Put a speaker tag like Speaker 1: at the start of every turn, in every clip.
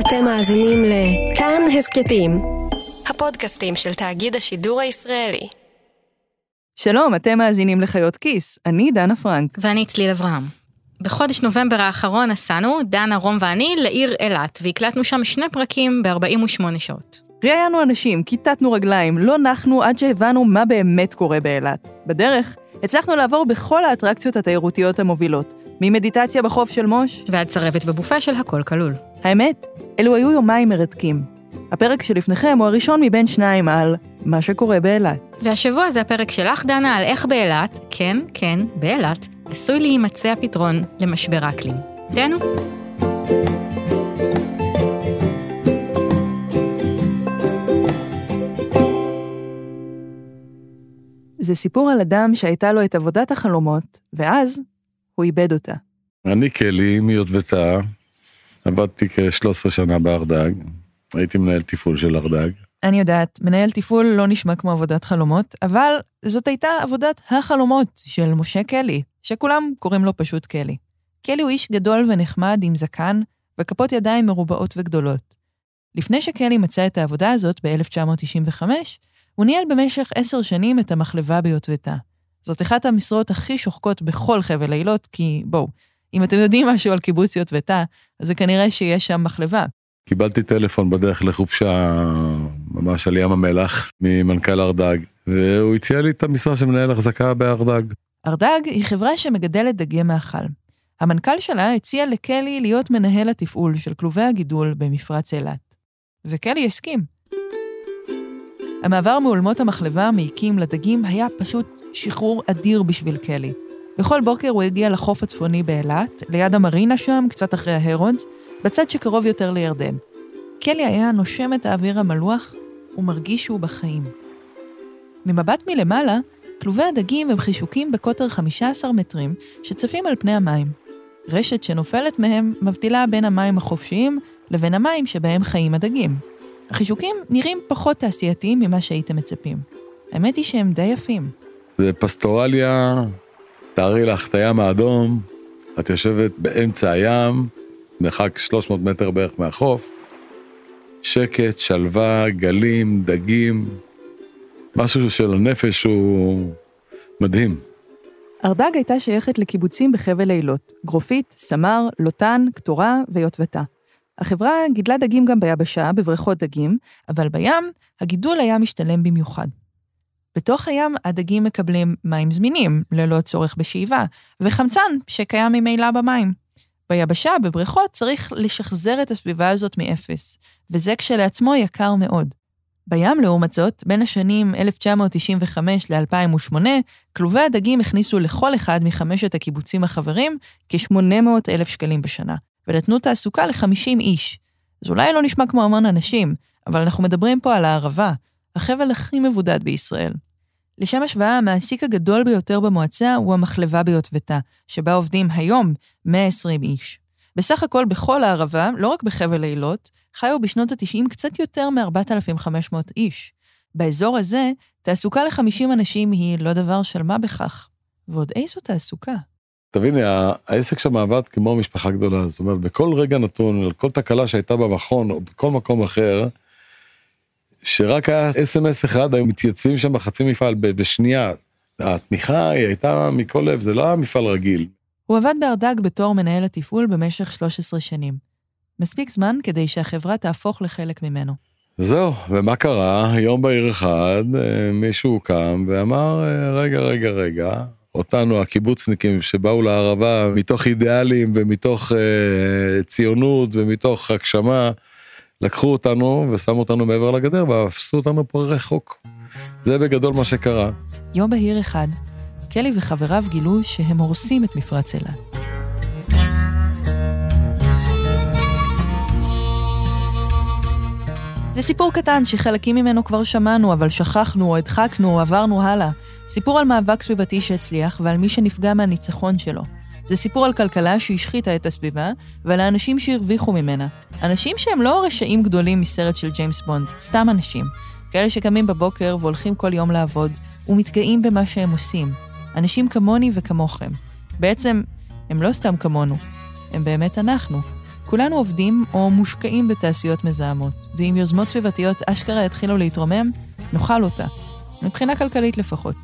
Speaker 1: אתם מאזינים לכאן הסכתים, הפודקאסטים של תאגיד השידור הישראלי.
Speaker 2: שלום, אתם מאזינים לחיות כיס, אני דנה פרנק.
Speaker 3: ואני צליל אברהם. בחודש נובמבר האחרון נסענו, דנה, רום ואני, לעיר אילת, והקלטנו שם שני פרקים ב-48 שעות.
Speaker 2: ראיינו אנשים, כיתתנו רגליים, לא נחנו עד שהבנו מה באמת קורה באילת. בדרך, הצלחנו לעבור בכל האטרקציות התיירותיות המובילות, ממדיטציה בחוף של מוש,
Speaker 3: ועד צרבת בבופה של הכל כלול.
Speaker 2: האמת, אלו היו יומיים מרתקים. הפרק שלפניכם הוא הראשון מבין שניים על מה שקורה באילת.
Speaker 3: והשבוע זה הפרק שלך, דנה, על איך באילת, כן, כן, באילת, עשוי להימצא הפתרון למשבר האקלים. תהנו.
Speaker 2: זה סיפור על אדם שהייתה לו את עבודת החלומות, ואז הוא איבד אותה.
Speaker 4: אני קלי מיוטבתה, עבדתי כ-13 שנה בארדג, הייתי מנהל תפעול של ארדג.
Speaker 2: אני יודעת, מנהל תפעול לא נשמע כמו עבודת חלומות, אבל זאת הייתה עבודת החלומות של משה קלי, שכולם קוראים לו פשוט קלי. קלי הוא איש גדול ונחמד עם זקן וכפות ידיים מרובעות וגדולות. לפני שקלי מצא את העבודה הזאת ב-1995, הוא ניהל במשך עשר שנים את המחלבה ביוטבתה. זאת אחת המשרות הכי שוחקות בכל חבל אילות, כי בואו, אם אתם יודעים משהו על קיבוץ יוטבתה, אז זה כנראה שיש שם מחלבה.
Speaker 4: קיבלתי טלפון בדרך לחופשה ממש על ים המלח ממנכ"ל ארדג, והוא הציע לי את המשרה של מנהל החזקה בארדג.
Speaker 2: ארדג היא חברה שמגדלת דגי מאכל. המנכ"ל שלה הציע לקלי להיות מנהל התפעול של כלובי הגידול במפרץ אילת. וקלי הסכים. המעבר מאולמות המחלבה המעיקים לדגים היה פשוט שחרור אדיר בשביל קלי. בכל בוקר הוא הגיע לחוף הצפוני באילת, ליד המרינה שם, קצת אחרי ההרודס, בצד שקרוב יותר לירדן. קלי היה נושם את האוויר המלוח ומרגיש שהוא בחיים. ממבט מלמעלה, כלובי הדגים הם חישוקים בקוטר 15 מטרים שצפים על פני המים. רשת שנופלת מהם מבדילה בין המים החופשיים לבין המים שבהם חיים הדגים. החישוקים נראים פחות תעשייתיים ממה שהייתם מצפים. האמת היא שהם די יפים.
Speaker 4: זה פסטורליה, תארי לך את הים האדום, את יושבת באמצע הים, מרחק 300 מטר בערך מהחוף, שקט, שלווה, גלים, דגים, משהו של הנפש הוא מדהים.
Speaker 2: ארדג הייתה שייכת לקיבוצים בחבל אילות, גרופית, סמר, לוטן, קטורה ויוטבתה. החברה גידלה דגים גם ביבשה, בבריכות דגים, אבל בים הגידול היה משתלם במיוחד. בתוך הים הדגים מקבלים מים זמינים, ללא צורך בשאיבה, וחמצן שקיים ממילא במים. ביבשה, בבריכות, צריך לשחזר את הסביבה הזאת מאפס, וזה כשלעצמו יקר מאוד. בים, לעומת זאת, בין השנים 1995 ל-2008, כלובי הדגים הכניסו לכל אחד מחמשת הקיבוצים החברים כ-800 אלף שקלים בשנה, ונתנו תעסוקה ל-50 איש. זה אולי לא נשמע כמו המון אנשים, אבל אנחנו מדברים פה על הערבה, החבל הכי מבודד בישראל. לשם השוואה, המעסיק הגדול ביותר במועצה הוא המחלבה ביוטבתה, שבה עובדים היום 120 איש. בסך הכל בכל הערבה, לא רק בחבל אילות, חיו בשנות ה-90 קצת יותר מ-4,500 איש. באזור הזה, תעסוקה ל-50 אנשים היא לא דבר של מה בכך. ועוד איזו תעסוקה.
Speaker 4: תביני, העסק שם עבד כמו משפחה גדולה, זאת אומרת, בכל רגע נתון, על כל תקלה שהייתה במכון או בכל מקום אחר, שרק היה אס.אם.אס אחד, היו מתייצבים שם בחצי מפעל בשנייה. התמיכה היא הייתה מכל לב, זה לא היה מפעל רגיל.
Speaker 2: הוא עבד בארדג בתור מנהל התפעול במשך 13 שנים. מספיק זמן כדי שהחברה תהפוך לחלק ממנו.
Speaker 4: זהו, ומה קרה? יום בהיר אחד, אה, מישהו קם ואמר, אה, רגע, רגע, רגע, אותנו הקיבוצניקים שבאו לערבה מתוך אידיאלים ומתוך אה, ציונות ומתוך הגשמה, לקחו אותנו ושמו אותנו מעבר לגדר ועשו אותנו פה רחוק. זה בגדול מה שקרה.
Speaker 2: יום בהיר אחד, קלי וחבריו גילו שהם הורסים את מפרץ אילת. זה סיפור קטן שחלקים ממנו כבר שמענו, אבל שכחנו או הדחקנו או עברנו הלאה. סיפור על מאבק סביבתי שהצליח ועל מי שנפגע מהניצחון שלו. זה סיפור על כלכלה שהשחיתה את הסביבה, ועל האנשים שהרוויחו ממנה. אנשים שהם לא רשעים גדולים מסרט של ג'יימס בונד, סתם אנשים. כאלה שקמים בבוקר והולכים כל יום לעבוד, ומתגאים במה שהם עושים. אנשים כמוני וכמוכם. בעצם, הם לא סתם כמונו, הם באמת אנחנו. כולנו עובדים או מושקעים בתעשיות מזהמות, ואם יוזמות סביבתיות אשכרה יתחילו להתרומם, נאכל אותה. מבחינה כלכלית לפחות.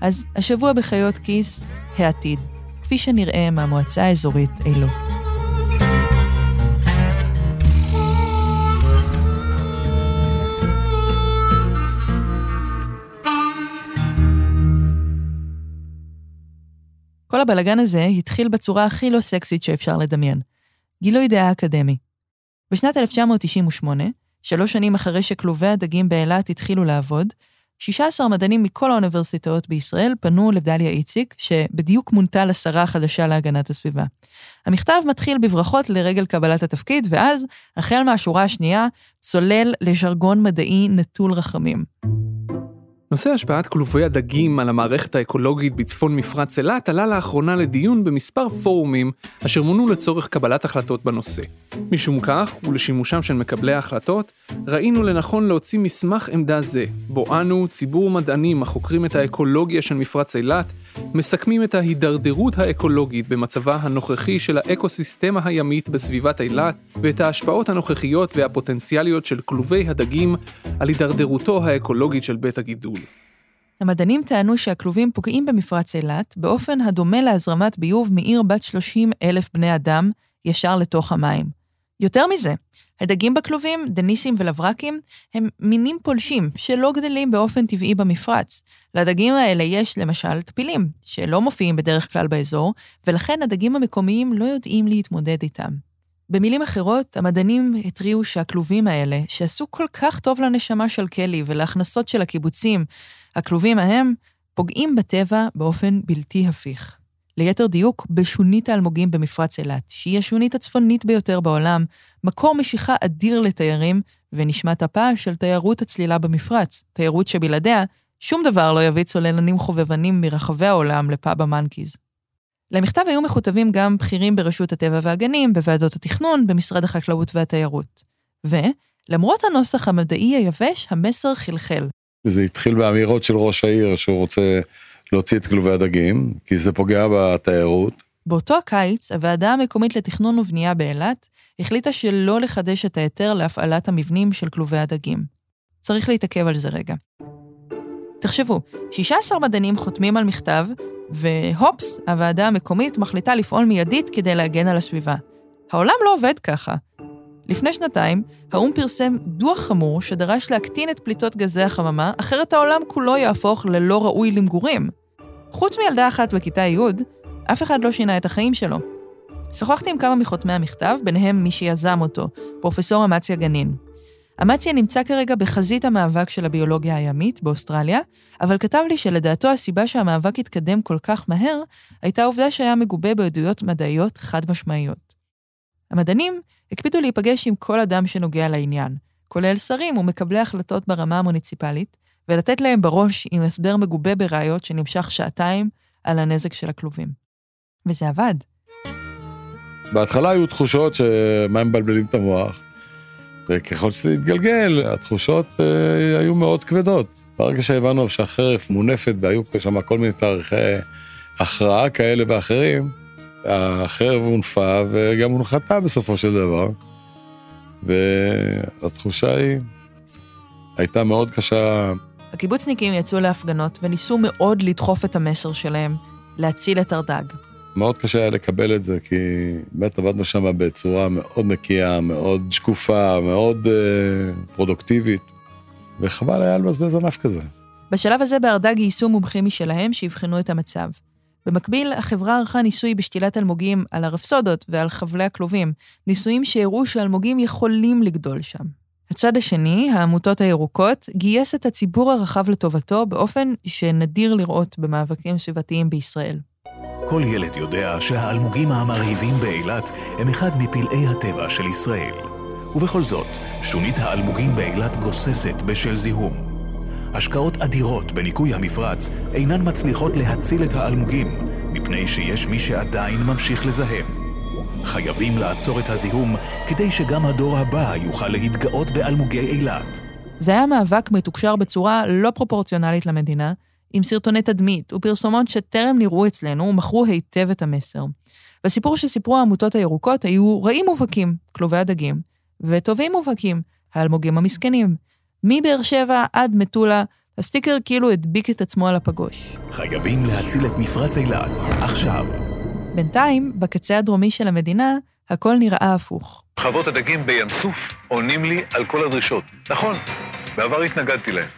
Speaker 2: אז השבוע בחיות כיס, העתיד, כפי שנראה מהמועצה האזורית אילות. כל הבלגן הזה התחיל בצורה הכי לא סקסית שאפשר לדמיין. גילוי דעה אקדמי. בשנת 1998, שלוש שנים אחרי שכלובי הדגים באילת התחילו לעבוד, 16 מדענים מכל האוניברסיטאות בישראל פנו לדליה איציק, שבדיוק מונתה לשרה החדשה להגנת הסביבה. המכתב מתחיל בברכות לרגל קבלת התפקיד, ואז, החל מהשורה השנייה, צולל לז'רגון מדעי נטול רחמים.
Speaker 5: נושא השפעת כלובי הדגים על המערכת האקולוגית בצפון מפרץ אילת עלה לאחרונה לדיון במספר פורומים אשר מונו לצורך קבלת החלטות בנושא. משום כך, ולשימושם של מקבלי ההחלטות, ראינו לנכון להוציא מסמך עמדה זה, בו אנו, ציבור מדענים החוקרים את האקולוגיה של מפרץ אילת, מסכמים את ההידרדרות האקולוגית במצבה הנוכחי של האקוסיסטמה הימית בסביבת אילת, ואת ההשפעות הנוכחיות והפוטנציאליות של כלובי הדגים על הידרדרותו האקולוגית של בית הגידול.
Speaker 2: המדענים טענו שהכלובים פוגעים במפרץ אילת באופן הדומה להזרמת ביוב מעיר בת 30 אלף בני אדם ישר לתוך המים. יותר מזה, הדגים בכלובים, דניסים ולברקים, הם מינים פולשים שלא גדלים באופן טבעי במפרץ. לדגים האלה יש למשל טפילים, שלא מופיעים בדרך כלל באזור, ולכן הדגים המקומיים לא יודעים להתמודד איתם. במילים אחרות, המדענים התריעו שהכלובים האלה, שעשו כל כך טוב לנשמה של קלי ולהכנסות של הקיבוצים, הכלובים ההם פוגעים בטבע באופן בלתי הפיך. ליתר דיוק, בשונית האלמוגים במפרץ אילת, שהיא השונית הצפונית ביותר בעולם, מקור משיכה אדיר לתיירים, ונשמת אפה של תיירות הצלילה במפרץ, תיירות שבלעדיה, שום דבר לא יביא צוללנים חובבנים מרחבי העולם לפאב המנקיז. למכתב היו מכותבים גם בכירים ברשות הטבע והגנים, בוועדות התכנון, במשרד החקלאות והתיירות. ולמרות הנוסח המדעי היבש, המסר חלחל.
Speaker 4: זה התחיל באמירות של ראש העיר שהוא רוצה להוציא את כלובי הדגים, כי זה פוגע בתיירות.
Speaker 2: באותו הקיץ, הוועדה המקומית לתכנון ובנייה באילת החליטה שלא לחדש את ההיתר להפעלת המבנים של כלובי הדגים. צריך להתעכב על זה רגע. תחשבו, 16 מדענים חותמים על מכתב, והופס, הוועדה המקומית מחליטה לפעול מיידית כדי להגן על הסביבה. העולם לא עובד ככה. לפני שנתיים, האו"ם פרסם דוח חמור שדרש להקטין את פליטות גזי החממה, אחרת העולם כולו יהפוך ללא ראוי למגורים. חוץ מילדה אחת בכיתה י', אף אחד לא שינה את החיים שלו. שוחחתי עם כמה מחותמי המכתב, ביניהם מי שיזם אותו, פרופסור אמציה גנין. אמציה נמצא כרגע בחזית המאבק של הביולוגיה הימית באוסטרליה, אבל כתב לי שלדעתו הסיבה שהמאבק התקדם כל כך מהר, הייתה העובדה שהיה מגובה בעדויות מדעיות חד-משמעיות. המדענים הקפידו להיפגש עם כל אדם שנוגע לעניין, כולל שרים ומקבלי החלטות ברמה המוניציפלית, ולתת להם בראש עם הסבר מגובה בראיות שנמשך שעתיים על הנזק של הכלובים. וזה עבד.
Speaker 4: בהתחלה היו תחושות שמה הם מבלבלים את המוח, וככל שזה התגלגל, התחושות אה, היו מאוד כבדות. ברגע שהבנו שהחרף מונפת והיו שם כל מיני תאריכי הכרעה כאלה ואחרים, החרב הונפה וגם הונחתה בסופו של דבר. והתחושה היא הייתה מאוד קשה.
Speaker 2: הקיבוצניקים יצאו להפגנות וניסו מאוד לדחוף את המסר שלהם, להציל את הרדג.
Speaker 4: מאוד קשה היה לקבל את זה, כי באמת עבדנו שם בצורה מאוד נקייה, מאוד שקופה, מאוד uh, פרודוקטיבית, וחבל היה לבזבז ענף כזה.
Speaker 2: בשלב הזה בהרדג גייסו מומחים משלהם שיבחנו את המצב. במקביל, החברה ערכה ניסוי בשתילת אלמוגים על הרפסודות ועל חבלי הכלובים, ניסויים שהראו שאלמוגים יכולים לגדול שם. הצד השני, העמותות הירוקות, גייס את הציבור הרחב לטובתו באופן שנדיר לראות במאבקים סביבתיים בישראל.
Speaker 6: כל ילד יודע שהאלמוגים המרהיבים באילת הם אחד מפלאי הטבע של ישראל. ובכל זאת, שונית האלמוגים באילת גוססת בשל זיהום. השקעות אדירות בניקוי המפרץ אינן מצליחות להציל את האלמוגים, מפני שיש מי שעדיין ממשיך לזהם. חייבים לעצור את הזיהום כדי שגם הדור הבא יוכל להתגאות באלמוגי אילת.
Speaker 2: זה היה מאבק מתוקשר בצורה לא פרופורציונלית למדינה, עם סרטוני תדמית ופרסומות שטרם נראו אצלנו ומכרו היטב את המסר. בסיפור שסיפרו העמותות הירוקות היו רעים מובהקים, כלובי הדגים, וטובים מובהקים, האלמוגים המסכנים. מבאר שבע עד מטולה, הסטיקר כאילו הדביק את עצמו על הפגוש.
Speaker 6: חייבים להציל את מפרץ אילת, עכשיו.
Speaker 2: בינתיים, בקצה הדרומי של המדינה, הכל נראה הפוך.
Speaker 7: חוות הדגים בים סוף עונים לי על כל הדרישות. נכון, בעבר התנגדתי להם.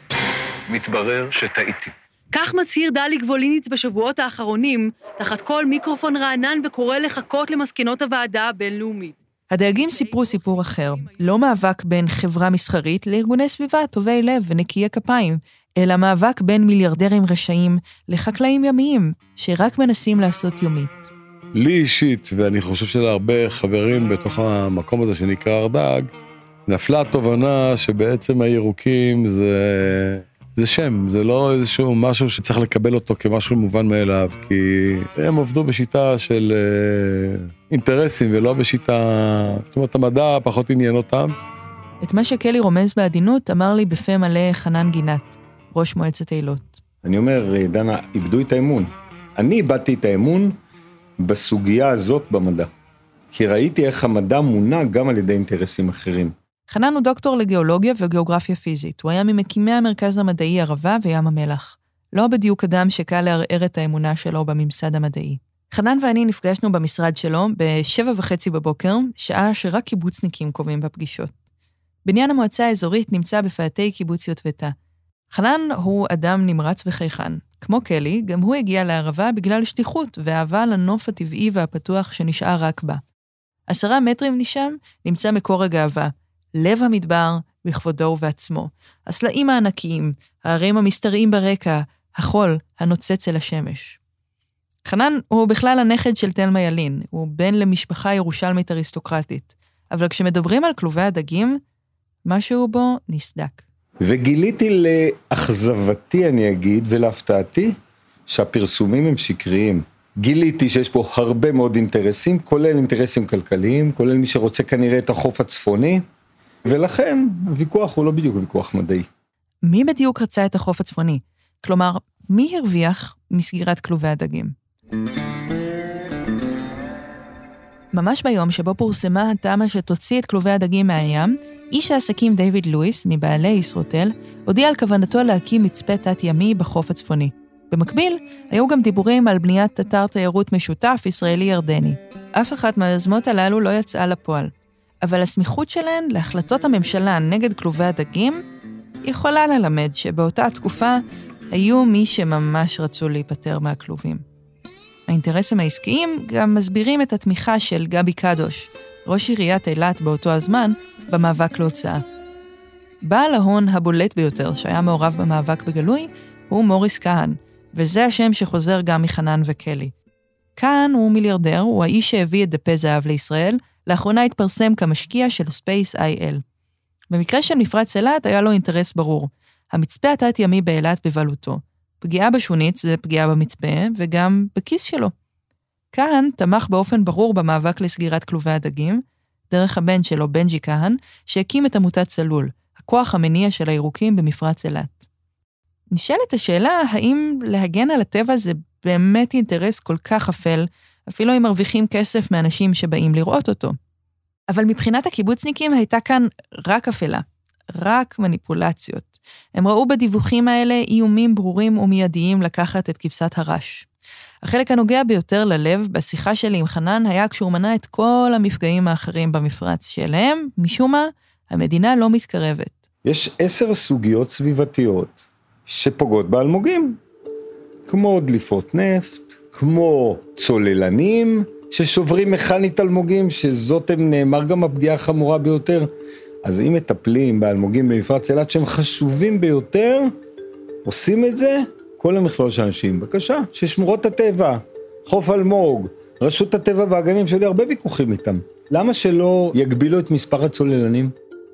Speaker 7: מתברר שטעיתי.
Speaker 8: כך מצהיר דלי גבוליניץ בשבועות האחרונים, תחת כל מיקרופון רענן וקורא לחכות למסקנות הוועדה הבינלאומית.
Speaker 2: הדייגים סיפרו סיפור אחר, לא מאבק בין חברה מסחרית לארגוני סביבה טובי לב ונקיי כפיים, אלא מאבק בין מיליארדרים רשעים לחקלאים ימיים, שרק מנסים לעשות יומית.
Speaker 4: לי אישית, ואני חושב שלהרבה חברים בתוך המקום הזה שנקרא הרדג, נפלה התובנה שבעצם הירוקים זה, זה שם, זה לא איזשהו משהו שצריך לקבל אותו כמשהו מובן מאליו, כי הם עבדו בשיטה של אה, אינטרסים ולא בשיטה, זאת אומרת המדע פחות עניין אותם.
Speaker 2: את מה שקלי רומז בעדינות אמר לי בפה מלא חנן גינת, ראש מועצת אילות.
Speaker 9: אני אומר, דנה, איבדו את האמון. אני איבדתי את האמון בסוגיה הזאת במדע. כי ראיתי איך המדע מונע גם על ידי אינטרסים אחרים.
Speaker 2: חנן הוא דוקטור לגיאולוגיה וגיאוגרפיה פיזית. הוא היה ממקימי המרכז המדעי ערבה וים המלח. לא בדיוק אדם שקל לערער את האמונה שלו בממסד המדעי. חנן ואני נפגשנו במשרד שלו בשבע וחצי בבוקר, שעה שרק קיבוצניקים קובעים בפגישות. בניין המועצה האזורית נמצא בפאתי קיבוץ יוטבתה. חנן הוא אדם נמרץ וחייכן. כמו קלי, גם הוא הגיע לערבה בגלל שליחות ואהבה לנוף הטבעי והפתוח שנשאר רק בה. עשרה מטרים משם נמצא מקור הגאווה, לב המדבר בכבודו ובעצמו. הסלעים הענקיים, הערים המשתרעים ברקע, החול הנוצץ אל השמש. חנן הוא בכלל הנכד של תלמה ילין, הוא בן למשפחה ירושלמית אריסטוקרטית. אבל כשמדברים על כלובי הדגים, משהו בו נסדק.
Speaker 9: וגיליתי לאכזבתי, אני אגיד, ולהפתעתי, שהפרסומים הם שקריים. גיליתי שיש פה הרבה מאוד אינטרסים, כולל אינטרסים כלכליים, כולל מי שרוצה כנראה את החוף הצפוני, ולכן הוויכוח הוא לא בדיוק ויכוח מדעי.
Speaker 2: מי בדיוק רצה את החוף הצפוני? כלומר, מי הרוויח מסגירת כלובי הדגים? ממש ביום שבו פורסמה התמה שתוציא את כלובי הדגים מהים, איש העסקים דיוויד לואיס, מבעלי ישרוטל, הודיע על כוונתו להקים מצפה תת-ימי בחוף הצפוני. במקביל, היו גם דיבורים על בניית אתר תיירות משותף ישראלי-ירדני. אף אחת מהיוזמות הללו לא יצאה לפועל, אבל הסמיכות שלהן להחלטות הממשלה נגד כלובי הדגים יכולה ללמד שבאותה תקופה היו מי שממש רצו להיפטר מהכלובים. האינטרסים העסקיים גם מסבירים את התמיכה של גבי קדוש, ראש עיריית אילת באותו הזמן, במאבק להוצאה. בעל ההון הבולט ביותר שהיה מעורב במאבק בגלוי הוא מוריס כהן, וזה השם שחוזר גם מחנן וקלי. כהן הוא מיליארדר, הוא האיש שהביא את דפי זהב לישראל, לאחרונה התפרסם כמשקיע של SpaceIL. במקרה של מפרץ אילת היה לו אינטרס ברור, המצפה התת-ימי באילת בבעלותו. פגיעה בשונית זה פגיעה במצפה, וגם בכיס שלו. כהן תמך באופן ברור במאבק לסגירת כלובי הדגים, דרך הבן שלו, בנג'י כהן, שהקים את עמותת צלול, הכוח המניע של הירוקים במפרץ אילת. נשאלת השאלה האם להגן על הטבע זה באמת אינטרס כל כך אפל, אפילו אם מרוויחים כסף מאנשים שבאים לראות אותו. אבל מבחינת הקיבוצניקים הייתה כאן רק אפלה, רק מניפולציות. הם ראו בדיווחים האלה איומים ברורים ומיידיים לקחת את כבשת הרש. החלק הנוגע ביותר ללב בשיחה שלי עם חנן היה כשהוא מנה את כל המפגעים האחרים במפרץ, שאליהם, משום מה, המדינה לא מתקרבת.
Speaker 9: יש עשר סוגיות סביבתיות שפוגעות באלמוגים, כמו דליפות נפט, כמו צוללנים ששוברים מכנית אלמוגים, שזאת נאמר גם הפגיעה החמורה ביותר. אז אם מטפלים באלמוגים במפרץ אילת שהם חשובים ביותר, עושים את זה כל המכלול של אנשים. בבקשה, ששמורות הטבע, חוף אלמוג, רשות הטבע והגנים, שהיו לי הרבה ויכוחים איתם. למה שלא יגבילו את מספר הצוללנים?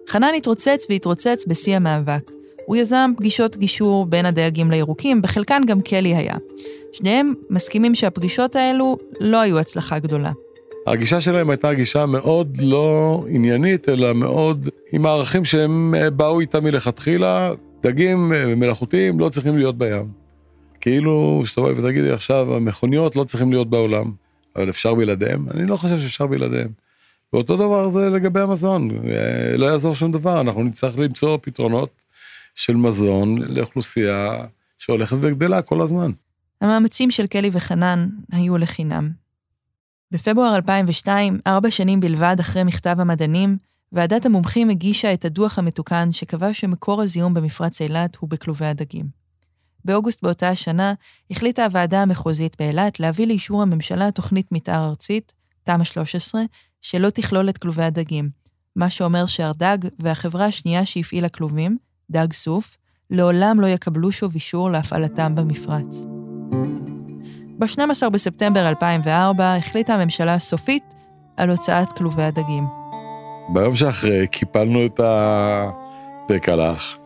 Speaker 2: חנן התרוצץ והתרוצץ בשיא המאבק. הוא יזם פגישות גישור בין הדייגים לירוקים, בחלקן גם קלי היה. שניהם מסכימים שהפגישות האלו לא היו הצלחה גדולה.
Speaker 4: הגישה שלהם הייתה גישה מאוד לא עניינית, אלא מאוד עם הערכים שהם אה, באו איתם מלכתחילה. דגים אה, מלאכותיים לא צריכים להיות בים. כאילו, שתבואי ותגידי עכשיו, המכוניות לא צריכים להיות בעולם. אבל אפשר בלעדיהם? אני לא חושב שאפשר בלעדיהם. ואותו דבר זה לגבי המזון, אה, לא יעזור שום דבר, אנחנו נצטרך למצוא פתרונות של מזון לאוכלוסייה שהולכת וגדלה כל הזמן.
Speaker 2: המאמצים של קלי וחנן היו לחינם. בפברואר 2002, ארבע שנים בלבד אחרי מכתב המדענים, ועדת המומחים הגישה את הדוח המתוקן שקבע שמקור הזיהום במפרץ אילת הוא בכלובי הדגים. באוגוסט באותה השנה החליטה הוועדה המחוזית באילת להביא לאישור הממשלה תוכנית מתאר ארצית, תמ"א 13, שלא תכלול את כלובי הדגים, מה שאומר שהרדג והחברה השנייה שהפעילה כלובים, דג סוף, לעולם לא יקבלו שוב אישור להפעלתם במפרץ. ב-12 בספטמבר 2004 החליטה הממשלה סופית על הוצאת כלובי הדגים.
Speaker 4: ביום שאחרי קיפלנו את הפקלח.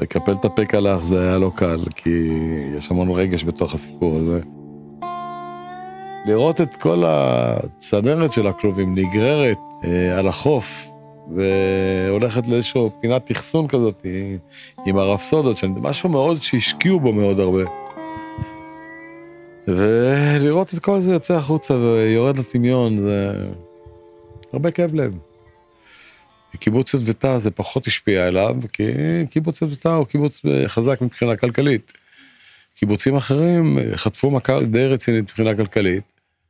Speaker 4: לקפל את הפקלח זה היה לא קל, כי יש המון רגש בתוך הסיפור הזה. לראות את כל הצנרת של הכלובים נגררת אה, על החוף, והולכת לאיזושהי פינת אחסון כזאת עם הרפסודות, משהו מאוד שהשקיעו בו מאוד הרבה. ולראות את כל זה יוצא החוצה ויורד לטמיון, זה הרבה כאב לב. קיבוץ יטבתה זה פחות השפיע עליו, כי קיבוץ יטבתה הוא קיבוץ חזק מבחינה כלכלית. קיבוצים אחרים חטפו מכה די רצינית מבחינה כלכלית.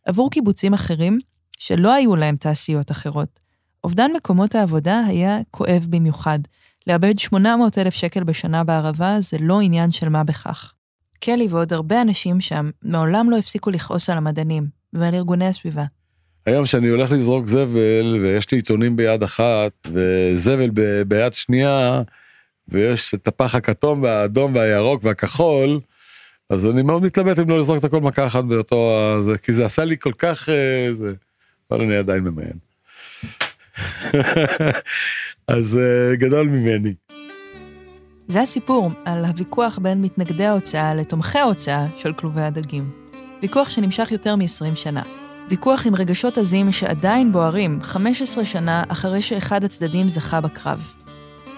Speaker 2: עבור קיבוצים אחרים, שלא היו להם תעשיות אחרות, אובדן מקומות העבודה היה כואב במיוחד. לאבד 800 אלף שקל בשנה בערבה זה לא עניין של מה בכך. קלי ועוד הרבה אנשים שם מעולם לא הפסיקו לכעוס על המדענים ועל ארגוני הסביבה.
Speaker 4: היום שאני הולך לזרוק זבל ויש לי עיתונים ביד אחת וזבל ב- ביד שנייה ויש את הפח הכתום והאדום והירוק והכחול אז אני מאוד מתלבט אם לא לזרוק את הכל מכה אחת באותו כי זה עשה לי כל כך אה, אבל אני עדיין ממיין. אז אה, גדול ממני.
Speaker 2: זה הסיפור על הוויכוח בין מתנגדי ההוצאה לתומכי ההוצאה של כלובי הדגים. ויכוח שנמשך יותר מ-20 שנה. ויכוח עם רגשות עזים שעדיין בוערים 15 שנה אחרי שאחד הצדדים זכה בקרב.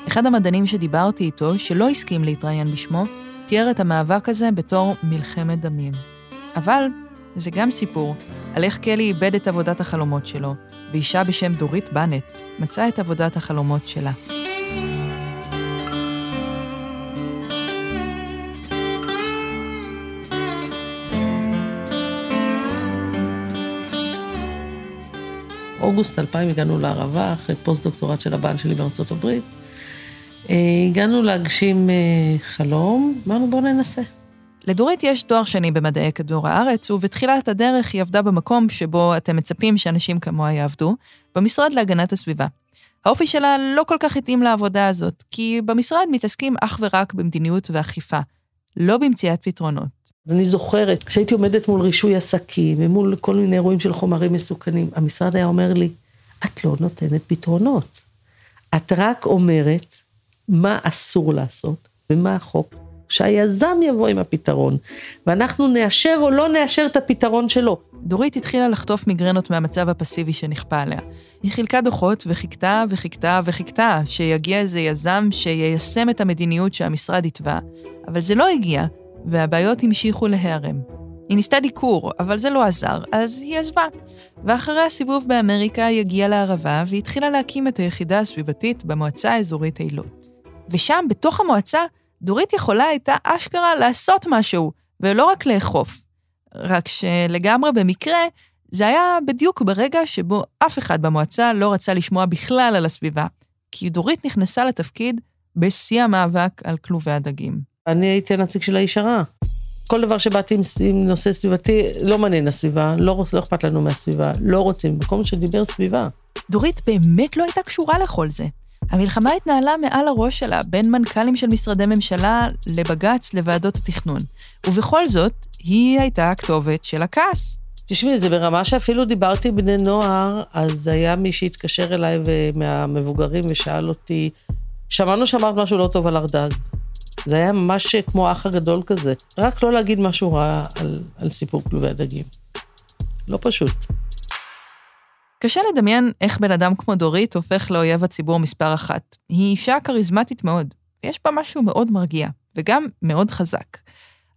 Speaker 2: אחד המדענים שדיברתי איתו, שלא הסכים להתראיין בשמו, תיאר את המאבק הזה בתור מלחמת דמים. אבל זה גם סיפור על איך קלי איבד את עבודת החלומות שלו, ואישה בשם דורית בנט מצאה את עבודת החלומות שלה.
Speaker 10: אוגוסט 2000 הגענו לערבה, אחרי פוסט-דוקטורט של הבעל שלי בארצות הברית. אה, הגענו להגשים אה, חלום, אמרנו בואו ננסה.
Speaker 2: לדורית יש תואר שני במדעי כדור הארץ, ובתחילת הדרך היא עבדה במקום שבו אתם מצפים שאנשים כמוה יעבדו, במשרד להגנת הסביבה. האופי שלה לא כל כך התאים לעבודה הזאת, כי במשרד מתעסקים אך ורק במדיניות ואכיפה, לא במציאת פתרונות.
Speaker 10: אני זוכרת, כשהייתי עומדת מול רישוי עסקים ומול כל מיני אירועים של חומרים מסוכנים, המשרד היה אומר לי, את לא נותנת פתרונות. את רק אומרת מה אסור לעשות ומה החוק, שהיזם יבוא עם הפתרון, ואנחנו נאשר או לא נאשר את הפתרון שלו.
Speaker 2: דורית התחילה לחטוף מיגרנות מהמצב הפסיבי שנכפה עליה. היא חילקה דוחות וחיכתה וחיכתה וחיכתה שיגיע איזה יזם שיישם את המדיניות שהמשרד התווה, אבל זה לא הגיע, והבעיות המשיכו להיערם. היא ניסתה דיקור, אבל זה לא עזר, אז היא עזבה. ואחרי הסיבוב באמריקה היא הגיעה לערבה והתחילה להקים את היחידה הסביבתית במועצה האזורית אילות. ושם, בתוך המועצה, דורית יכולה הייתה אשכרה לעשות משהו, ולא רק לאכוף. רק שלגמרי במקרה, זה היה בדיוק ברגע שבו אף אחד במועצה לא רצה לשמוע בכלל על הסביבה, כי דורית נכנסה לתפקיד בשיא המאבק על כלובי הדגים.
Speaker 10: אני הייתי הנציג של האיש הרע. כל דבר שבאתי עם, עם נושא סביבתי, לא מעניין הסביבה, לא, לא אכפת לנו מהסביבה, לא רוצים, במקום שדיבר סביבה.
Speaker 2: דורית באמת לא הייתה קשורה לכל זה. המלחמה התנהלה מעל הראש שלה, בין מנכ"לים של משרדי ממשלה לבג"ץ לוועדות התכנון. ובכל זאת, היא הייתה הכתובת של הכעס.
Speaker 10: תשמעי, זה ברמה שאפילו דיברתי עם בני נוער, אז היה מי שהתקשר אליי מהמבוגרים ושאל אותי, שמענו שאמרת משהו לא טוב על ארדג. זה היה ממש כמו האח הגדול כזה. רק לא להגיד משהו רע על, על סיפור כלובי הדגים. לא פשוט.
Speaker 2: קשה לדמיין איך בן אדם כמו דורית הופך לאויב הציבור מספר אחת. היא אישה כריזמטית מאוד. יש בה משהו מאוד מרגיע, וגם מאוד חזק.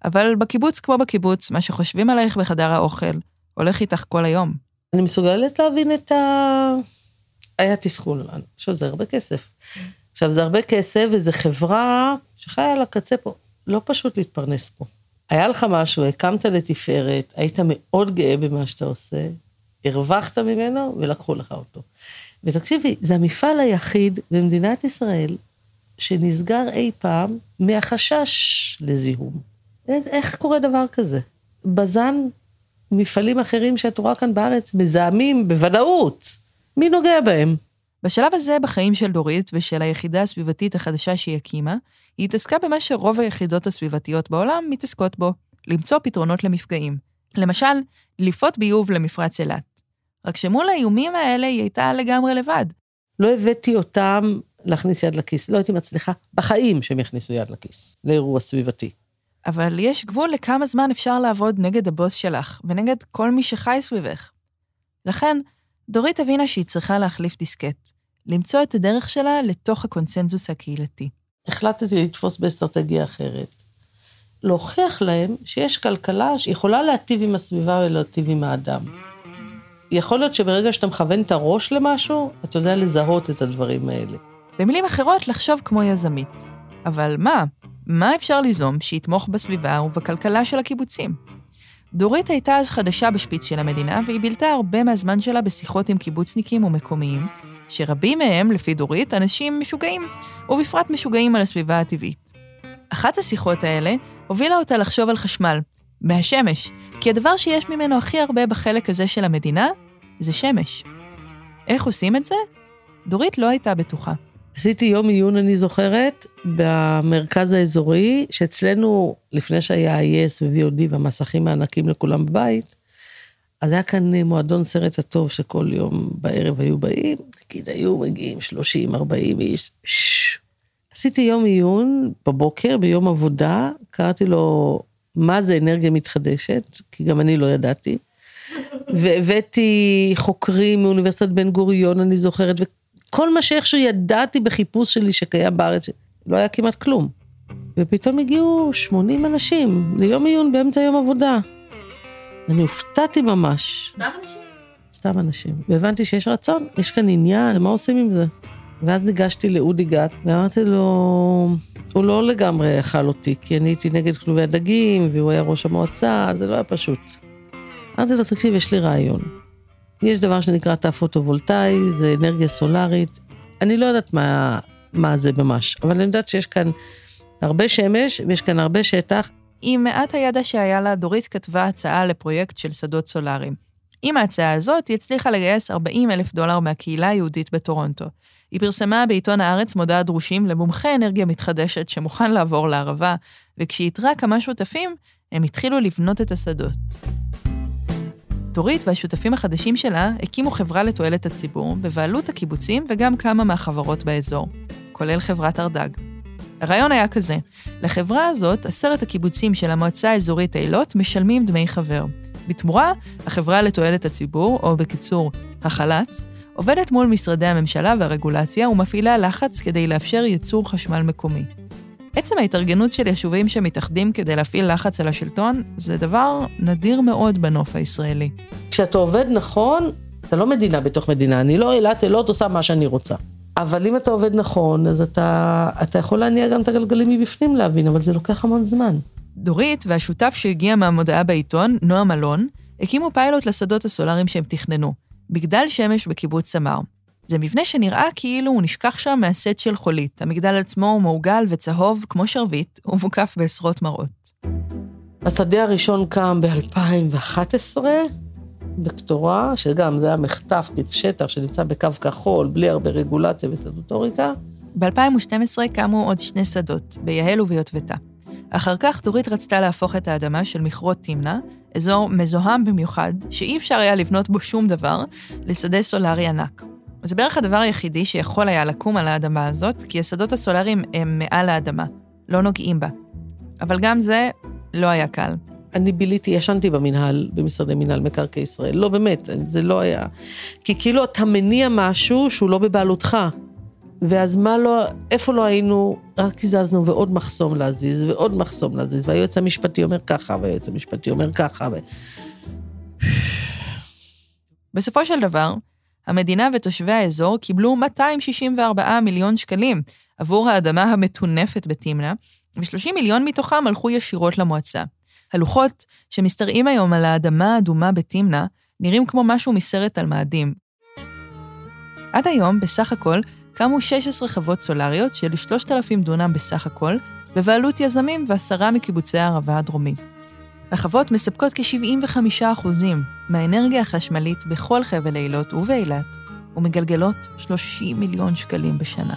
Speaker 2: אבל בקיבוץ כמו בקיבוץ, מה שחושבים עלייך בחדר האוכל, הולך איתך כל היום.
Speaker 10: אני מסוגלת להבין את ה... היה תסכול, חושבת שזה הרבה כסף. עכשיו, זה הרבה כסף וזו חברה שחיה על הקצה פה. לא פשוט להתפרנס פה. היה לך משהו, הקמת לתפארת, היית מאוד גאה במה שאתה עושה, הרווחת ממנו ולקחו לך אותו. ותקשיבי, זה המפעל היחיד במדינת ישראל שנסגר אי פעם מהחשש לזיהום. איך קורה דבר כזה? בז"ן, מפעלים אחרים שאת רואה כאן בארץ, מזהמים בוודאות. מי נוגע בהם?
Speaker 2: בשלב הזה בחיים של דורית ושל היחידה הסביבתית החדשה שהיא הקימה, היא התעסקה במה שרוב היחידות הסביבתיות בעולם מתעסקות בו, למצוא פתרונות למפגעים. למשל, דליפות ביוב למפרץ אילת. רק שמול האיומים האלה היא הייתה לגמרי לבד.
Speaker 10: לא הבאתי אותם להכניס יד לכיס, לא הייתי מצליחה בחיים שהם יכניסו יד לכיס, לאירוע סביבתי.
Speaker 2: אבל יש גבול לכמה זמן אפשר לעבוד נגד הבוס שלך, ונגד כל מי שחי סביבך. לכן, דורית הבינה שהיא צריכה להחליף דיסקט, למצוא את הדרך שלה לתוך הקונצנזוס הקהילתי.
Speaker 10: החלטתי לתפוס באסטרטגיה אחרת. להוכיח להם שיש כלכלה שיכולה להטיב עם הסביבה ולהטיב עם האדם. יכול להיות שברגע שאתה מכוון את הראש למשהו, אתה יודע לזהות את הדברים האלה.
Speaker 2: במילים אחרות, לחשוב כמו יזמית. אבל מה? מה אפשר ליזום שיתמוך בסביבה ובכלכלה של הקיבוצים? דורית הייתה אז חדשה בשפיץ של המדינה, והיא בילתה הרבה מהזמן שלה בשיחות עם קיבוצניקים ומקומיים, שרבים מהם, לפי דורית, אנשים משוגעים, ובפרט משוגעים על הסביבה הטבעית. אחת השיחות האלה הובילה אותה לחשוב על חשמל, מהשמש, כי הדבר שיש ממנו הכי הרבה בחלק הזה של המדינה זה שמש. איך עושים את זה? דורית לא הייתה בטוחה.
Speaker 10: עשיתי יום עיון, אני זוכרת, במרכז האזורי, שאצלנו, לפני שהיה ה-yes ו-VOD והמסכים הענקים לכולם בבית, אז היה כאן מועדון סרט הטוב שכל יום בערב היו באים, נגיד היו מגיעים 30, 40 איש, ששש. עשיתי יום עיון בבוקר, ביום עבודה, קראתי לו מה זה אנרגיה מתחדשת, כי גם אני לא ידעתי. והבאתי חוקרים מאוניברסיטת בן גוריון, אני זוכרת, וכל מה שאיכשהו ידעתי בחיפוש שלי שקיים בארץ, לא היה כמעט כלום. ופתאום הגיעו 80 אנשים ליום עיון באמצע יום עבודה. אני הופתעתי ממש.
Speaker 3: סתם אנשים?
Speaker 10: סתם אנשים. והבנתי שיש רצון, יש כאן עניין, מה עושים עם זה? ואז ניגשתי לאודי גת, ואמרתי לו, הוא לא לגמרי אכל אותי, כי אני הייתי נגד כלובי הדגים, והוא היה ראש המועצה, זה לא היה פשוט. אמרתי לו, תקשיב, יש לי רעיון. יש דבר שנקרא תא פוטו-וולטאי, זה אנרגיה סולארית. אני לא יודעת מה, מה זה ממש, אבל אני יודעת שיש כאן הרבה שמש, ויש כאן הרבה שטח.
Speaker 2: עם מעט הידע שהיה לה, דורית כתבה הצעה לפרויקט של שדות סולאריים. עם ההצעה הזאת, היא הצליחה לגייס 40 אלף דולר מהקהילה היהודית בטורונטו. היא פרסמה בעיתון הארץ מודעת דרושים למומחה אנרגיה מתחדשת שמוכן לעבור לערבה, וכשהיא כמה שותפים, הם התחילו לבנות את השדות. דורית והשותפים החדשים שלה הקימו חברה לתועלת הציבור, בבעלות הקיבוצים וגם כמה מהחברות באזור, כולל חברת ארדג. הרעיון היה כזה, לחברה הזאת, עשרת הקיבוצים של המועצה האזורית אילות משלמים דמי חבר. בתמורה, החברה לתועלת הציבור, או בקיצור, החל"צ, עובדת מול משרדי הממשלה והרגולציה ומפעילה לחץ כדי לאפשר ייצור חשמל מקומי. עצם ההתארגנות של יישובים שמתאחדים כדי להפעיל לחץ על השלטון, זה דבר נדיר מאוד בנוף הישראלי.
Speaker 10: כשאתה עובד נכון, אתה לא מדינה בתוך מדינה. אני לא אילת אילות עושה מה שאני רוצה. אבל אם אתה עובד נכון, אז אתה, אתה יכול להניע גם את הגלגלים מבפנים להבין, אבל זה לוקח המון זמן.
Speaker 2: דורית והשותף שהגיע מהמודעה בעיתון, נועם אלון, הקימו פיילוט לשדות הסולאריים שהם תכננו, מגדל שמש בקיבוץ סמר. זה מבנה שנראה כאילו הוא נשכח שם מהסט של חולית. המגדל עצמו מעוגל וצהוב כמו שרביט, ומוקף בעשרות מראות.
Speaker 10: השדה הראשון קם ב-2011, בקטורה, שגם זה היה מחטף, שטח שנמצא בקו כחול, בלי הרבה רגולציה וסטטוטוריקה.
Speaker 2: ב-2012 קמו עוד שני שדות, ביהל וביוטבתה. אחר כך דורית רצתה להפוך את האדמה של מכרות תמנע, אזור מזוהם במיוחד, שאי אפשר היה לבנות בו שום דבר, לשדה סולארי ענק. זה בערך הדבר היחידי שיכול היה לקום על האדמה הזאת, כי השדות הסולאריים הם מעל האדמה, לא נוגעים בה. אבל גם זה לא היה קל.
Speaker 10: אני ביליתי, ישנתי במנהל, במשרדי מנהל מקרקעי ישראל. לא, באמת, זה לא היה... כי כאילו אתה מניע משהו שהוא לא בבעלותך. ואז מה לא, איפה לא היינו, רק הזזנו ועוד מחסום להזיז, ועוד מחסום להזיז, והיועץ המשפטי אומר ככה, והיועץ המשפטי אומר ככה, ו...
Speaker 2: בסופו של דבר, המדינה ותושבי האזור קיבלו 264 מיליון שקלים עבור האדמה המטונפת בתמנע, ו-30 מיליון מתוכם הלכו ישירות למועצה. הלוחות שמשתרעים היום על האדמה האדומה בתמנע נראים כמו משהו מסרט על מאדים. עד היום, בסך הכל, קמו 16 חוות סולריות של 3,000 דונם בסך הכל, בבעלות יזמים ועשרה מקיבוצי הערבה הדרומית. החוות מספקות כ-75% מהאנרגיה החשמלית בכל חבל אילות ובאילת, ומגלגלות 30 מיליון שקלים בשנה.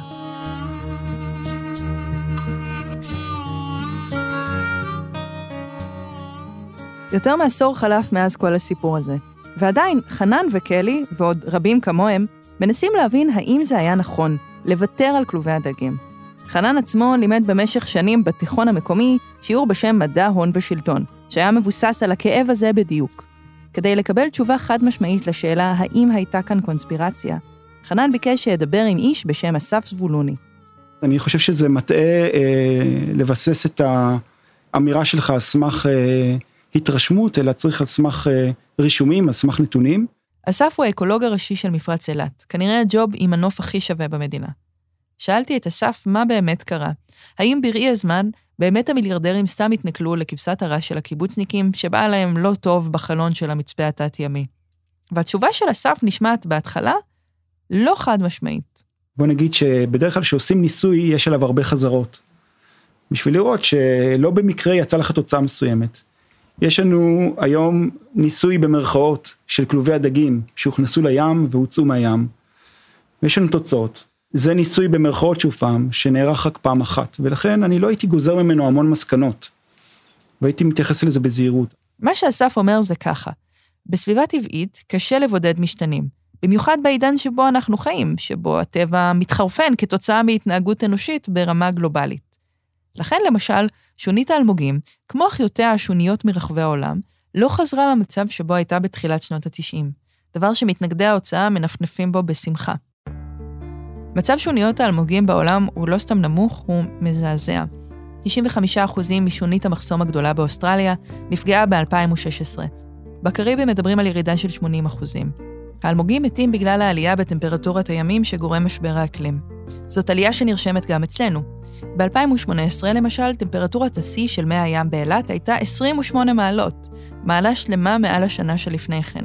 Speaker 2: יותר מעשור חלף מאז כל הסיפור הזה, ועדיין חנן וקלי, ועוד רבים כמוהם, מנסים להבין האם זה היה נכון לוותר על כלובי הדגים. חנן עצמו לימד במשך שנים בתיכון המקומי שיעור בשם מדע, הון ושלטון, שהיה מבוסס על הכאב הזה בדיוק. כדי לקבל תשובה חד משמעית לשאלה האם הייתה כאן קונספירציה, חנן ביקש שידבר עם איש בשם אסף זבולוני.
Speaker 11: אני חושב שזה מטעה אה, לבסס את האמירה שלך על סמך אה, התרשמות, אלא צריך על סמך אה, רישומים, על סמך נתונים.
Speaker 2: אסף הוא האקולוג הראשי של מפרץ אילת, כנראה הג'וב עם הנוף הכי שווה במדינה. שאלתי את אסף מה באמת קרה. האם בראי הזמן באמת המיליארדרים סתם התנכלו לכבשת הרש של הקיבוצניקים, שבאה להם לא טוב בחלון של המצפה התת-ימי? והתשובה של אסף נשמעת בהתחלה לא חד משמעית.
Speaker 11: בוא נגיד שבדרך כלל כשעושים ניסוי יש עליו הרבה חזרות. בשביל לראות שלא במקרה יצא לך תוצאה מסוימת. יש לנו היום ניסוי במרכאות של כלובי הדגים שהוכנסו לים והוצאו מהים. ויש לנו תוצאות. זה ניסוי במרכאות שוב פעם, שנערך רק פעם אחת, ולכן אני לא הייתי גוזר ממנו המון מסקנות. והייתי מתייחס לזה בזהירות.
Speaker 2: מה שאסף אומר זה ככה, בסביבה טבעית קשה לבודד משתנים, במיוחד בעידן שבו אנחנו חיים, שבו הטבע מתחרפן כתוצאה מהתנהגות אנושית ברמה גלובלית. לכן למשל, שונית האלמוגים, כמו אחיותיה השוניות מרחבי העולם, לא חזרה למצב שבו הייתה בתחילת שנות ה-90, דבר שמתנגדי ההוצאה מנפנפים בו בשמחה. מצב שוניות האלמוגים בעולם הוא לא סתם נמוך, הוא מזעזע. 95% משונית המחסום הגדולה באוסטרליה נפגעה ב-2016. בקריבים מדברים על ירידה של 80%. האלמוגים מתים בגלל העלייה בטמפרטורת הימים שגורם משבר האקלים. זאת עלייה שנרשמת גם אצלנו. ב-2018, למשל, טמפרטורת השיא של מי הים באילת הייתה 28 מעלות, מעלה שלמה מעל השנה שלפני כן.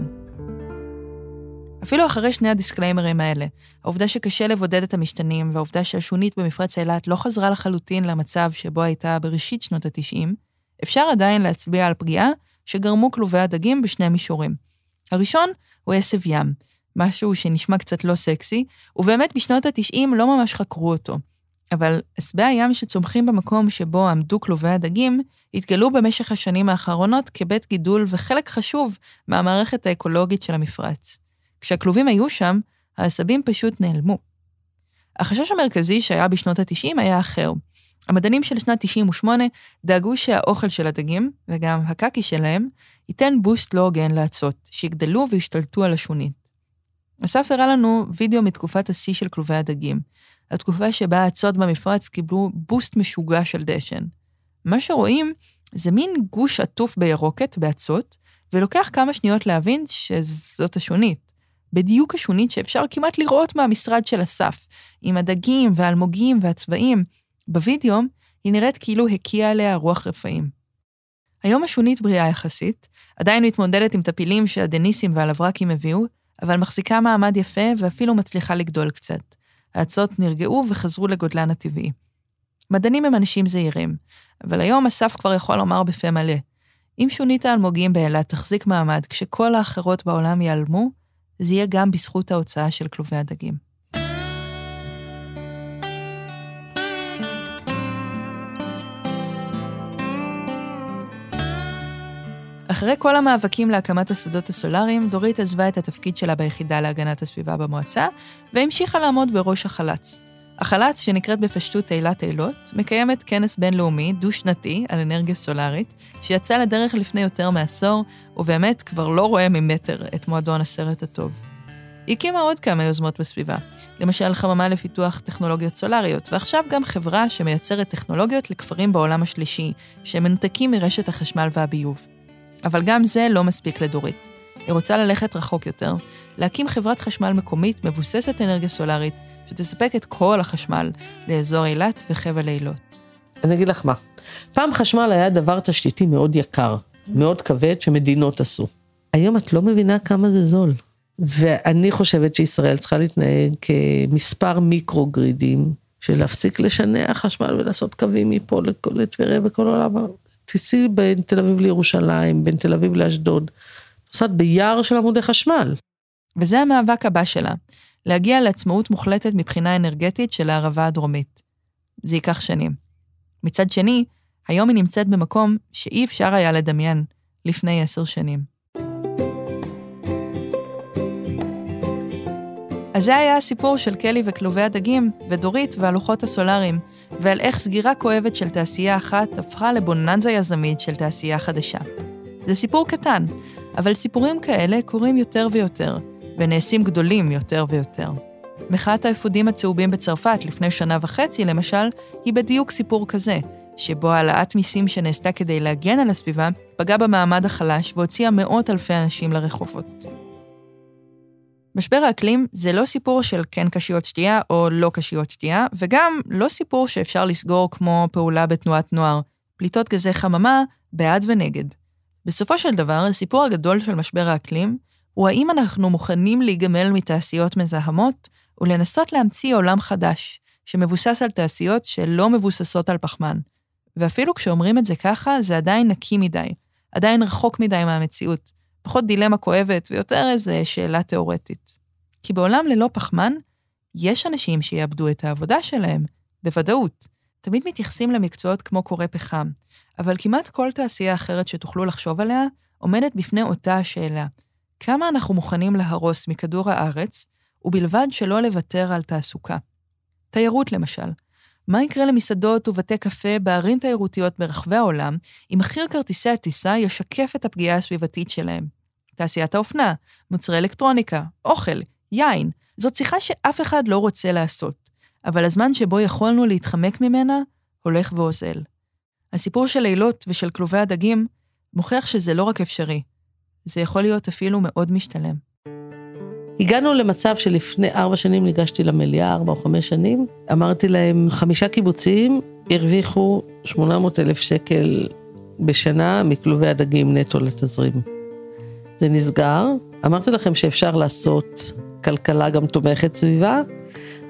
Speaker 2: אפילו אחרי שני הדיסקליימרים האלה, העובדה שקשה לבודד את המשתנים והעובדה שהשונית במפרץ אילת לא חזרה לחלוטין למצב שבו הייתה בראשית שנות ה-90, אפשר עדיין להצביע על פגיעה שגרמו כלובי הדגים בשני מישורים. הראשון הוא עשב ים, משהו שנשמע קצת לא סקסי, ובאמת בשנות ה-90 לא ממש חקרו אותו. אבל עשבי הים שצומחים במקום שבו עמדו כלובי הדגים, התגלו במשך השנים האחרונות כבית גידול וחלק חשוב מהמערכת האקולוגית של המפרץ. כשהכלובים היו שם, העשבים פשוט נעלמו. החשש המרכזי שהיה בשנות ה-90 היה אחר. המדענים של שנת 98 דאגו שהאוכל של הדגים, וגם הקקי שלהם, ייתן בוסט לא הוגן לאצות, שיגדלו וישתלטו על השונית. אסף הראה לנו וידאו מתקופת השיא של כלובי הדגים, התקופה שבה האצות במפרץ קיבלו בוסט משוגע של דשן. מה שרואים זה מין גוש עטוף בירוקת, באצות, ולוקח כמה שניות להבין שזאת השונית. בדיוק השונית שאפשר כמעט לראות מהמשרד של אסף, עם הדגים והאלמוגים והצבעים. בווידאו היא נראית כאילו הקיאה עליה רוח רפאים. היום השונית בריאה יחסית, עדיין מתמודדת עם טפילים שהדניסים והלברקים הביאו, אבל מחזיקה מעמד יפה ואפילו מצליחה לגדול קצת. האצות נרגעו וחזרו לגודלן הטבעי. מדענים הם אנשים זהירים, אבל היום אסף כבר יכול לומר בפה מלא, אם שונית האלמוגים באילת תחזיק מעמד כשכל האחרות בעולם ייעלמו, זה יהיה גם בזכות ההוצאה של כלובי הדגים. אחרי כל המאבקים להקמת השדות הסולאריים, דורית עזבה את התפקיד שלה ביחידה להגנת הסביבה במועצה, והמשיכה לעמוד בראש החל"צ. החל"צ, שנקראת בפשטות אילת אילות, מקיימת כנס בינלאומי דו-שנתי על אנרגיה סולארית, שיצא לדרך לפני יותר מעשור, ובאמת כבר לא רואה ממטר את מועדון הסרט הטוב. היא הקימה עוד כמה יוזמות בסביבה, למשל חממה לפיתוח טכנולוגיות סולריות, ועכשיו גם חברה שמייצרת טכנולוגיות לכפרים בעולם השלישי, שהם מנותקים מרשת החשמל והביוב. אבל גם זה לא מספיק לדורית. היא רוצה ללכת רחוק יותר, להקים חברת חשמל מקומית מבוססת אנרגיה סולארית, שתספק את כל החשמל לאזור אילת וחבל אילות.
Speaker 10: אני אגיד לך מה, פעם חשמל היה דבר תשתיתי מאוד יקר, מאוד כבד, שמדינות עשו. היום את לא מבינה כמה זה זול. ואני חושבת שישראל צריכה להתנהג כמספר מיקרו-גרידים, של להפסיק לשנע חשמל ולעשות קווים מפה לטבריה וכל העולם. תיסעי בין תל אביב לירושלים, בין תל אביב לאשדוד, נוסעת ביער של עמודי חשמל.
Speaker 2: וזה המאבק הבא שלה, להגיע לעצמאות מוחלטת מבחינה אנרגטית של הערבה הדרומית. זה ייקח שנים. מצד שני, היום היא נמצאת במקום שאי אפשר היה לדמיין לפני עשר שנים. אז זה היה הסיפור של קלי וכלובי הדגים, ודורית והלוחות הסולאריים, ועל איך סגירה כואבת של תעשייה אחת הפכה לבוננזה יזמית של תעשייה חדשה. זה סיפור קטן, אבל סיפורים כאלה קורים יותר ויותר, ונעשים גדולים יותר ויותר. מחאת האפודים הצהובים בצרפת לפני שנה וחצי, למשל, היא בדיוק סיפור כזה, שבו העלאת מיסים שנעשתה כדי להגן על הסביבה, פגעה במעמד החלש והוציאה מאות אלפי אנשים לרחובות. משבר האקלים זה לא סיפור של כן קשיות שתייה או לא קשיות שתייה, וגם לא סיפור שאפשר לסגור כמו פעולה בתנועת נוער, פליטות גזי חממה, בעד ונגד. בסופו של דבר, הסיפור הגדול של משבר האקלים הוא האם אנחנו מוכנים להיגמל מתעשיות מזהמות ולנסות להמציא עולם חדש, שמבוסס על תעשיות שלא מבוססות על פחמן. ואפילו כשאומרים את זה ככה, זה עדיין נקי מדי, עדיין רחוק מדי מהמציאות, פחות דילמה כואבת ויותר איזה שאלה תיאורטית. כי בעולם ללא פחמן, יש אנשים שיאבדו את העבודה שלהם, בוודאות. תמיד מתייחסים למקצועות כמו קורא פחם, אבל כמעט כל תעשייה אחרת שתוכלו לחשוב עליה, עומדת בפני אותה השאלה. כמה אנחנו מוכנים להרוס מכדור הארץ, ובלבד שלא לוותר על תעסוקה? תיירות למשל. מה יקרה למסעדות ובתי קפה בערים תיירותיות ברחבי העולם, אם מחיר כרטיסי הטיסה ישקף את הפגיעה הסביבתית שלהם? תעשיית האופנה, מוצרי אלקטרוניקה, אוכל, יין. זאת שיחה שאף אחד לא רוצה לעשות, אבל הזמן שבו יכולנו להתחמק ממנה הולך ואוזל. הסיפור של לילות ושל כלובי הדגים מוכיח שזה לא רק אפשרי, זה יכול להיות אפילו מאוד משתלם.
Speaker 10: הגענו למצב שלפני ארבע שנים ניגשתי למליאה, ארבע או חמש שנים, אמרתי להם, חמישה קיבוצים הרוויחו 800 אלף שקל בשנה מכלובי הדגים נטו לתזרים. זה נסגר. אמרתי לכם שאפשר לעשות כלכלה גם תומכת סביבה.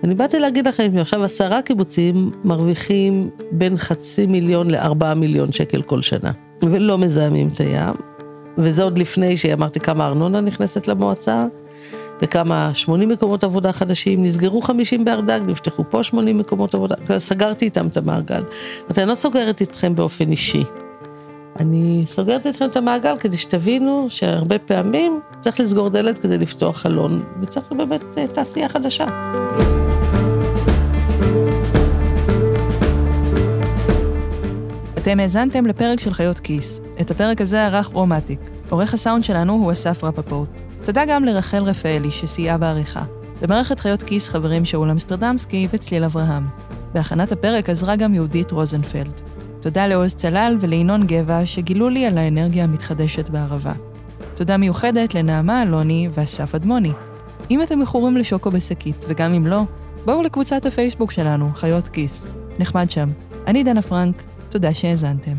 Speaker 10: אני באתי להגיד לכם שעכשיו עשרה קיבוצים מרוויחים בין חצי מיליון לארבעה מיליון שקל כל שנה, ולא מזהמים את הים. וזה עוד לפני שאמרתי כמה ארנונה נכנסת למועצה, וכמה 80 מקומות עבודה חדשים, נסגרו 50 בהר דג, נפתחו פה 80 מקומות עבודה, סגרתי איתם את המעגל. אני לא סוגרת איתכם באופן אישי. אני סוגרת אתכם את המעגל כדי שתבינו שהרבה פעמים צריך לסגור דלת כדי לפתוח חלון, וצריך באמת אה, תעשייה חדשה.
Speaker 2: אתם האזנתם לפרק של חיות כיס. את הפרק הזה ערך רומטיק. עורך הסאונד שלנו הוא אסף רפפורט. תודה גם לרחל רפאלי שסייעה בעריכה. במערכת חיות כיס חברים שאול אמסטרדמסקי וצליל אברהם. בהכנת הפרק עזרה גם יהודית רוזנפלד. תודה לעוז צלל ולינון גבע שגילו לי על האנרגיה המתחדשת בערבה. תודה מיוחדת לנעמה אלוני ואסף אדמוני. אם אתם מכורים לשוקו בשקית, וגם אם לא, בואו לקבוצת הפייסבוק שלנו, חיות כיס. נחמד שם. אני דנה פרנק, תודה שהאזנתם.